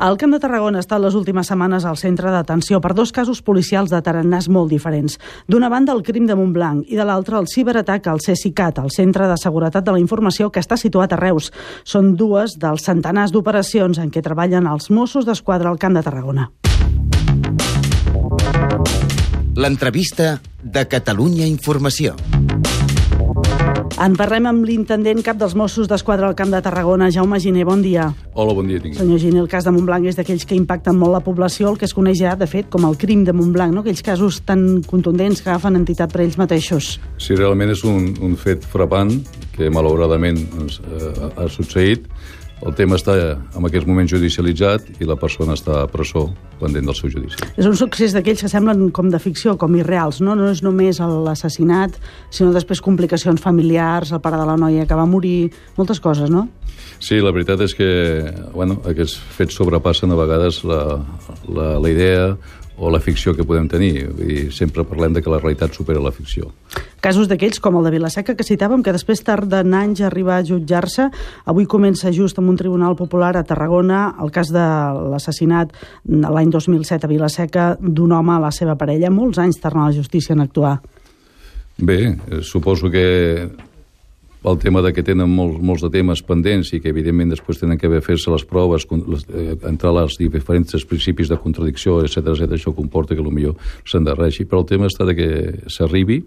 El Camp de Tarragona ha estat les últimes setmanes al centre d'atenció per dos casos policials de tarannàs molt diferents. D'una banda, el crim de Montblanc i de l'altra, el ciberatac al CECICAT, el Centre de Seguretat de la Informació, que està situat a Reus. Són dues dels centenars d'operacions en què treballen els Mossos d'Esquadra al Camp de Tarragona. L'entrevista de Catalunya Informació. En parlem amb l'intendent cap dels Mossos d'Esquadra al Camp de Tarragona, Jaume Giner. Bon dia. Hola, bon dia. Tingui. Senyor Giner, el cas de Montblanc és d'aquells que impacten molt la població, el que es coneix ja, de fet, com el crim de Montblanc, no? aquells casos tan contundents que agafen entitat per ells mateixos. Sí, realment és un, un fet frapant que malauradament doncs, eh, ha succeït el tema està en aquest moment judicialitzat i la persona està a presó pendent del seu judici. És un succés d'aquells que semblen com de ficció, com irreals, no? No és només l'assassinat, sinó després complicacions familiars, el pare de la noia que va morir, moltes coses, no? Sí, la veritat és que bueno, aquests fets sobrepassen a vegades la, la, la idea o la ficció que podem tenir. I sempre parlem de que la realitat supera la ficció. Casos d'aquells com el de Vilaseca que citàvem, que després tarden anys a arribar a jutjar-se. Avui comença just amb un tribunal popular a Tarragona el cas de l'assassinat l'any 2007 a Vilaseca d'un home a la seva parella. Molts anys tarden a la justícia en actuar. Bé, eh, suposo que el tema de que tenen molts, molts de temes pendents i que evidentment després tenen que fer-se les proves, les, eh, entrar les diferents principis de contradicció, etc etc això comporta que potser s'endarreixi, però el tema està de que s'arribi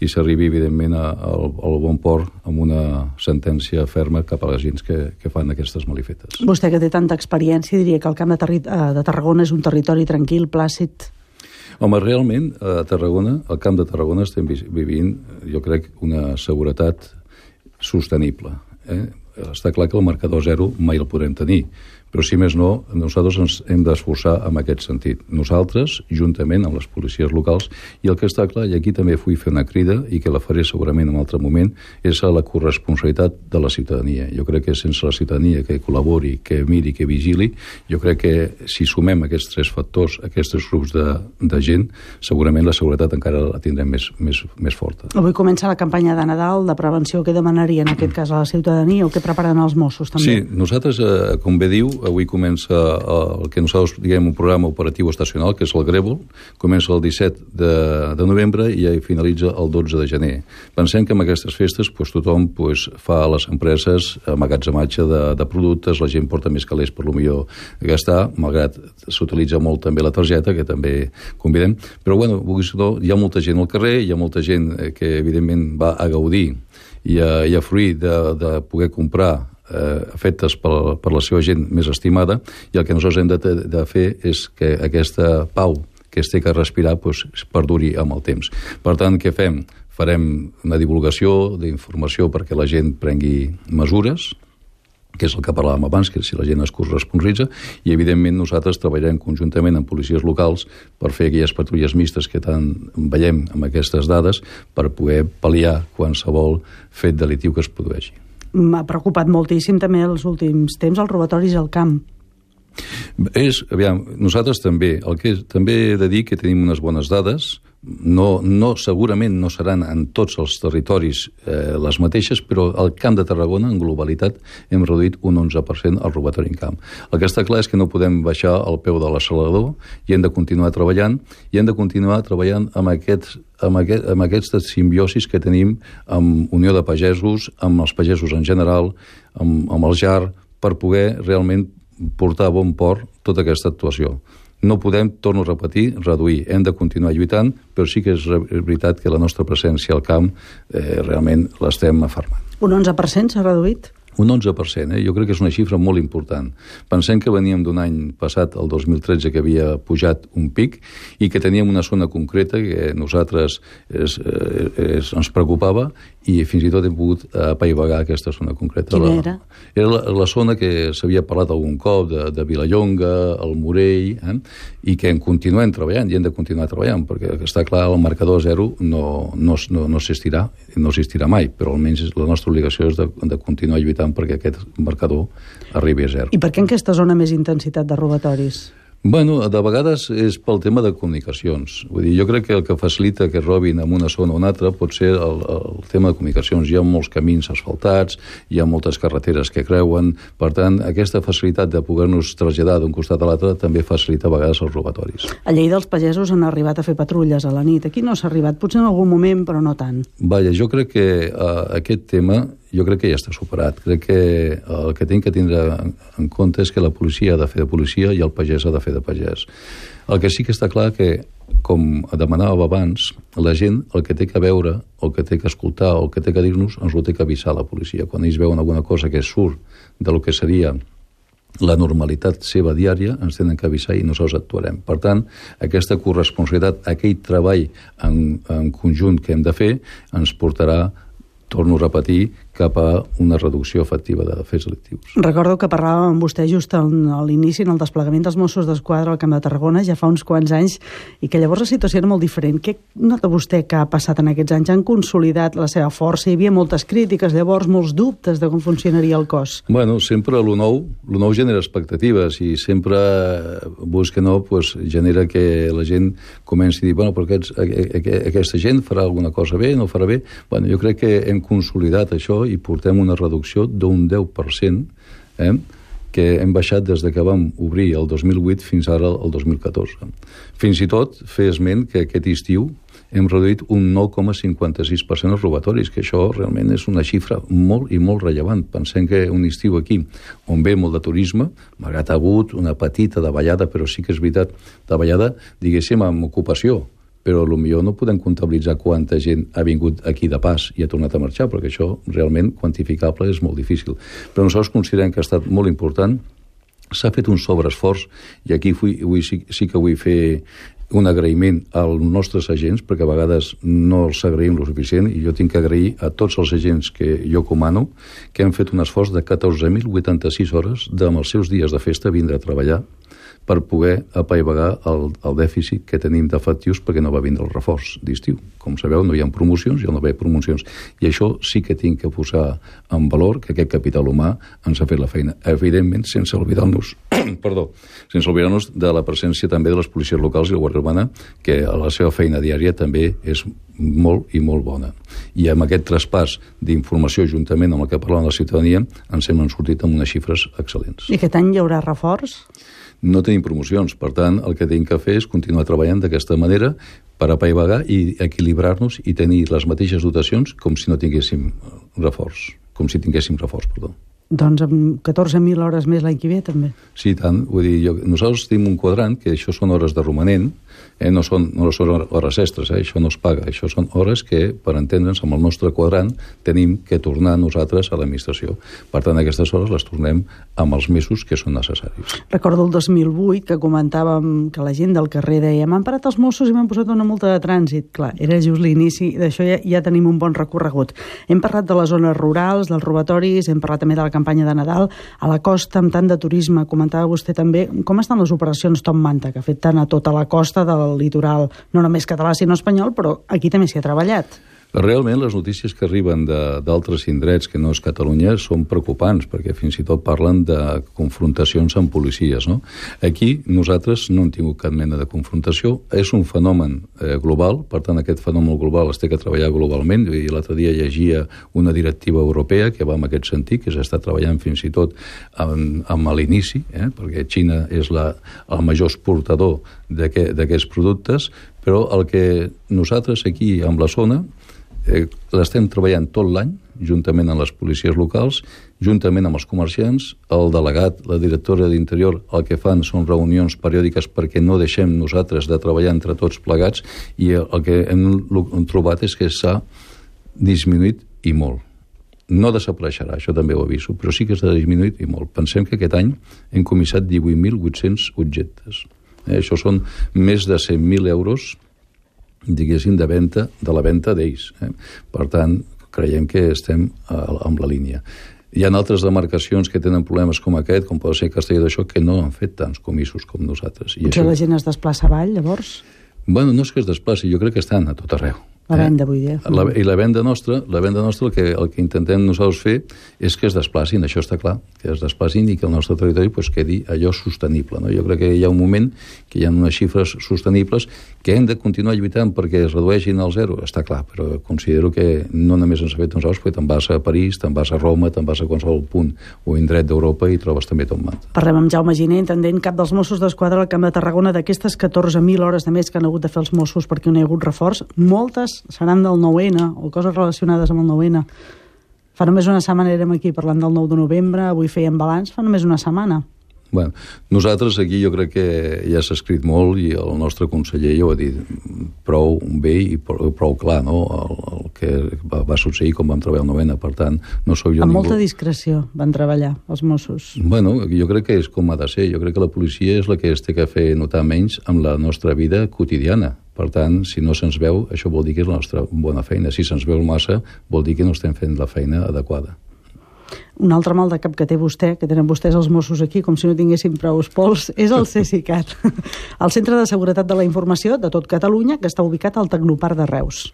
i s'arribi evidentment a, a, al bon port amb una sentència ferma cap a les gent que, que fan aquestes malifetes. Vostè que té tanta experiència diria que el camp de, eh, de Tarragona és un territori tranquil, plàcid, Home, realment, a Tarragona, al camp de Tarragona, estem vivint, jo crec, una seguretat sostenible. Eh? Està clar que el marcador zero mai el podrem tenir, però si més no, nosaltres ens hem d'esforçar en aquest sentit. Nosaltres, juntament amb les policies locals, i el que està clar, i aquí també vull fer una crida, i que la faré segurament en un altre moment, és a la corresponsabilitat de la ciutadania. Jo crec que sense la ciutadania que col·labori, que miri, que vigili, jo crec que si sumem aquests tres factors, aquests grups de, de gent, segurament la seguretat encara la tindrem més, més, més forta. Avui comença la campanya de Nadal de prevenció. Què demanaria en aquest cas a la ciutadania o què preparen els Mossos també? Sí, nosaltres, eh, com bé diu, avui comença el que nosaltres diguem un programa operatiu estacional, que és el Grèvol, comença el 17 de, de novembre i finalitza el 12 de gener. Pensem que amb aquestes festes pues, tothom pues, fa a les empreses amatge de, de productes, la gent porta més calés per lo millor gastar, malgrat s'utilitza molt també la targeta, que també convidem, però bueno, hi ha molta gent al carrer, hi ha molta gent eh, que evidentment va a gaudir i a, i a fruir de, de poder comprar eh, fetes per, per la seva gent més estimada i el que nosaltres hem de, de fer és que aquesta pau que es té que respirar pues, perduri amb el temps. Per tant, què fem? Farem una divulgació d'informació perquè la gent prengui mesures, que és el que parlàvem abans, que si la gent es corresponsaritza, i evidentment nosaltres treballarem conjuntament amb policies locals per fer aquelles patrulles mistes que tant veiem amb aquestes dades per poder pal·liar qualsevol fet delitiu que es produeixi m'ha preocupat moltíssim també els últims temps els robatoris al camp. És, aviam, nosaltres també, el que és, també he de dir que tenim unes bones dades, no, no, segurament no seran en tots els territoris eh, les mateixes, però al Camp de Tarragona, en globalitat, hem reduït un 11% el robatori en camp. El que està clar és que no podem baixar el peu de l'accelerador i hem de continuar treballant i hem de continuar treballant amb aquests amb, aquest, amb simbiosis que tenim amb Unió de Pagesos, amb els pagesos en general, amb, amb el JAR, per poder realment portar a bon port tota aquesta actuació no podem, torno a repetir, reduir. Hem de continuar lluitant, però sí que és veritat que la nostra presència al camp eh, realment l'estem afermant. Un 11% s'ha reduït? Un 11%, eh? jo crec que és una xifra molt important. Pensem que veníem d'un any passat, el 2013, que havia pujat un pic i que teníem una zona concreta que nosaltres es, eh, es, ens preocupava i fins i tot hem pogut apaivagar aquesta zona concreta. Quina era? Era la, la zona que s'havia parlat algun cop, de, de Vilallonga, el Morell, eh? i que en continuem treballant, i hem de continuar treballant, perquè està clar, el marcador zero no, no, no, no existirà, no existirà mai, però almenys la nostra obligació és de, de continuar lluitant perquè aquest marcador arribi a zero. I per què en aquesta zona més intensitat de robatoris? Bueno, de vegades és pel tema de comunicacions. Vull dir, jo crec que el que facilita que robin en una zona o una altra pot ser el, el tema de comunicacions. Hi ha molts camins asfaltats, hi ha moltes carreteres que creuen, per tant, aquesta facilitat de poder-nos traslladar d'un costat a l'altre també facilita a vegades els robatoris. A Lleida els pagesos han arribat a fer patrulles a la nit. Aquí no s'ha arribat, potser en algun moment, però no tant. Vaja, jo crec que uh, aquest tema jo crec que ja està superat. Crec que el que tinc que tindre en compte és que la policia ha de fer de policia i el pagès ha de fer de pagès. El que sí que està clar que, com demanàvem abans, la gent el que té que veure, el que té que escoltar, el que té que dir-nos, ens ho té que avisar la policia. Quan ells veuen alguna cosa que surt de lo que seria la normalitat seva diària ens tenen que avisar i nosaltres actuarem. Per tant, aquesta corresponsabilitat, aquell treball en, en conjunt que hem de fer, ens portarà torno a repetir, cap a una reducció efectiva de fets delictius. Recordo que parlàvem amb vostè just a l'inici, en el desplegament dels Mossos d'Esquadra al Camp de Tarragona, ja fa uns quants anys, i que llavors la situació era molt diferent. Què nota vostè que ha passat en aquests anys? Han consolidat la seva força? Hi havia moltes crítiques, llavors molts dubtes de com funcionaria el cos? Bueno, sempre lo nou, lo nou genera expectatives i sempre, vos que no, pues, genera que la gent comenci a dir, bueno, però aquests, aquesta gent farà alguna cosa bé, no farà bé? Bueno, jo crec que hem consolidat això i portem una reducció d'un 10%, eh, que hem baixat des de que vam obrir el 2008 fins ara el 2014. Fins i tot fer esment que aquest estiu hem reduït un 9,56% els robatoris, que això realment és una xifra molt i molt rellevant. Pensem que un estiu aquí, on ve molt de turisme, malgrat ha hagut una petita davallada, però sí que és veritat, davallada, diguéssim, amb ocupació, però millor no podem comptabilitzar quanta gent ha vingut aquí de pas i ha tornat a marxar, perquè això realment quantificable és molt difícil. Però nosaltres considerem que ha estat molt important s'ha fet un sobreesforç i aquí fui, avui sí, sí que vull fer un agraïment als nostres agents, perquè a vegades no els agraïm lo suficient, i jo tinc que agrair a tots els agents que jo comano, que han fet un esforç de 14.086 hores amb els seus dies de festa vindre a treballar, per poder apaivagar el, el dèficit que tenim d'efectius perquè no va vindre el reforç d'estiu. Com sabeu, no hi ha promocions, ja no ve promocions. I això sí que tinc que posar en valor que aquest capital humà ens ha fet la feina. Evidentment, sense oblidar-nos perdó, sense oblidar-nos de la presència també de les policies locals i la Guàrdia Urbana, que la seva feina diària també és molt i molt bona. I amb aquest traspàs d'informació juntament amb el que de la ciutadania ens hem sortit amb unes xifres excel·lents. I aquest any hi haurà reforç? No tenim promocions. Per tant, el que tenim que fer és continuar treballant d'aquesta manera per apaivagar i equilibrar-nos i tenir les mateixes dotacions com si no tinguéssim reforç, com si tinguéssim reforç, perdó. Doncs amb 14.000 hores més l'any que ve, també. Sí, tant. Vull dir, jo, nosaltres tenim un quadrant, que això són hores de romanent, eh? no, són, no són hores extres, eh? això no es paga. Això són hores que, per entendre'ns, amb el nostre quadrant tenim que tornar nosaltres a l'administració. Per tant, aquestes hores les tornem amb els mesos que són necessaris. Recordo el 2008 que comentàvem que la gent del carrer deia m'han parat els Mossos i m'han posat una multa de trànsit. Clar, era just l'inici, d'això ja, ja tenim un bon recorregut. Hem parlat de les zones rurals, dels robatoris, hem parlat també de la campanya de Nadal, a la costa amb tant de turisme, comentava vostè també, com estan les operacions Tom Manta, que ha fet tant a tota la costa del litoral, no només català sinó espanyol, però aquí també s'hi ha treballat. Realment, les notícies que arriben d'altres indrets que no és Catalunya són preocupants, perquè fins i tot parlen de confrontacions amb policies. No? Aquí nosaltres no hem tingut cap mena de confrontació. És un fenomen eh, global, per tant, aquest fenomen global es té que treballar globalment. I l'altre dia llegia una directiva europea que va en aquest sentit, que s'està treballant fins i tot amb, amb l'inici, eh? perquè Xina és la, el major exportador d'aquests productes, però el que nosaltres aquí, amb la zona, eh, l'estem treballant tot l'any, juntament amb les policies locals, juntament amb els comerciants, el delegat, la directora d'Interior, el que fan són reunions periòdiques perquè no deixem nosaltres de treballar entre tots plegats i el que hem trobat és que s'ha disminuït i molt. No desapareixerà, això també ho aviso, però sí que s'ha disminuït i molt. Pensem que aquest any hem comissat 18.800 objectes. Eh, això són més de 100.000 euros diguéssim, de venda, de la venda d'ells. Eh? Per tant, creiem que estem amb la línia. Hi ha altres demarcacions que tenen problemes com aquest, com pot ser Castelló d'això, que no han fet tants comissos com nosaltres. I Potser això... la gent es desplaça avall, llavors? Bueno, no és que es desplaci, jo crec que estan a tot arreu. La venda, vull dir. La, I la venda nostra, la venda nostra el que, el que intentem nosaltres fer és que es desplacin, això està clar, que es desplacin i que el nostre territori pues, quedi allò sostenible. No? Jo crec que hi ha un moment que hi ha unes xifres sostenibles que hem de continuar lluitant perquè es redueixin al zero, està clar, però considero que no només ens ha fet nosaltres, perquè te'n vas a París, te'n vas a Roma, te'n vas a qualsevol punt o indret d'Europa i trobes també tot mat. Parlem amb Jaume Giner, intendent cap dels Mossos d'Esquadra al Camp de Tarragona d'aquestes 14.000 hores de més que han hagut de fer els Mossos perquè no hi ha hagut reforç. Moltes seran del 9-N o coses relacionades amb el 9-N. Fa només una setmana érem aquí parlant del 9 de novembre, avui fèiem balanç, fa només una setmana. Bueno, nosaltres aquí jo crec que ja s'ha escrit molt i el nostre conseller ja ho ha dit prou bé i prou, prou clar no? el, el que va, va succeir com vam treballar el novena, per tant no sóc jo Amb ningú. molta discreció van treballar els Mossos. Bueno, jo crec que és com ha de ser. Jo crec que la policia és la que es té que fer notar menys amb la nostra vida quotidiana. Per tant, si no se'ns veu, això vol dir que és la nostra bona feina. Si se'ns veu massa, vol dir que no estem fent la feina adequada. Un altre mal de cap que té vostè, que tenen vostès els Mossos aquí, com si no tinguessin prou pols, és el CSICAT, el Centre de Seguretat de la Informació de tot Catalunya, que està ubicat al Tecnoparc de Reus.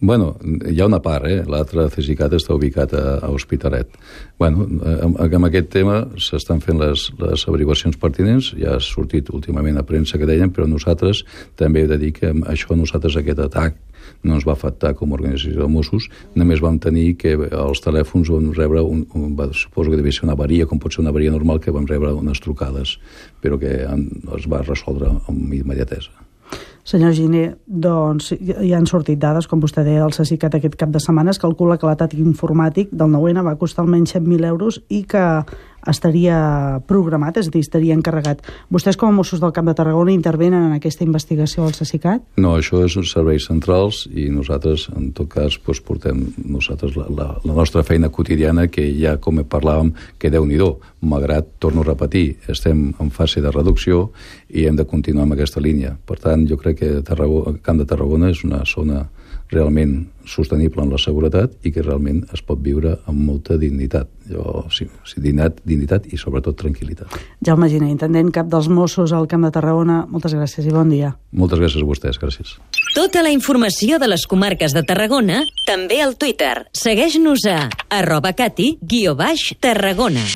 Bueno, hi ha una part, eh? l'altre CSICAT està ubicat a, a Hospitalet. Bueno, amb, amb aquest tema s'estan fent les, les averiguacions pertinents, ja ha sortit últimament a premsa que deien, però nosaltres també he de dir que això nosaltres aquest atac no ens va afectar com a organització de Mossos, només vam tenir que els telèfons vam rebre, un, un, va, suposo que devia ser una avaria, com pot ser una avaria normal, que vam rebre unes trucades, però que han, es va resoldre amb immediatesa. Senyor Giner, doncs hi han sortit dades, com vostè deia, el CSICAT aquest cap de setmana. Es calcula que l'atac informàtic del 9-N va costar almenys 100.000 euros i que estaria programat, és a dir, estaria encarregat. Vostès com a Mossos del Camp de Tarragona intervenen en aquesta investigació al CSICAT? No, això és uns serveis centrals i nosaltres, en tot cas, doncs, portem nosaltres la, la, la nostra feina quotidiana, que ja, com parlàvem, que déu nhi malgrat, torno a repetir, estem en fase de reducció i hem de continuar amb aquesta línia. Per tant, jo crec que Tarragona, Camp de Tarragona és una zona realment sostenible en la seguretat i que realment es pot viure amb molta dignitat. Jo, sí, sí, dignitat, dignitat i sobretot tranquil·litat. Jaume Giner, intendent cap dels Mossos al Camp de Tarragona, moltes gràcies i bon dia. Moltes gràcies a vostès, gràcies. Tota la informació de les comarques de Tarragona també al Twitter. Segueix-nos a arroba cati, guió baix, Tarragona.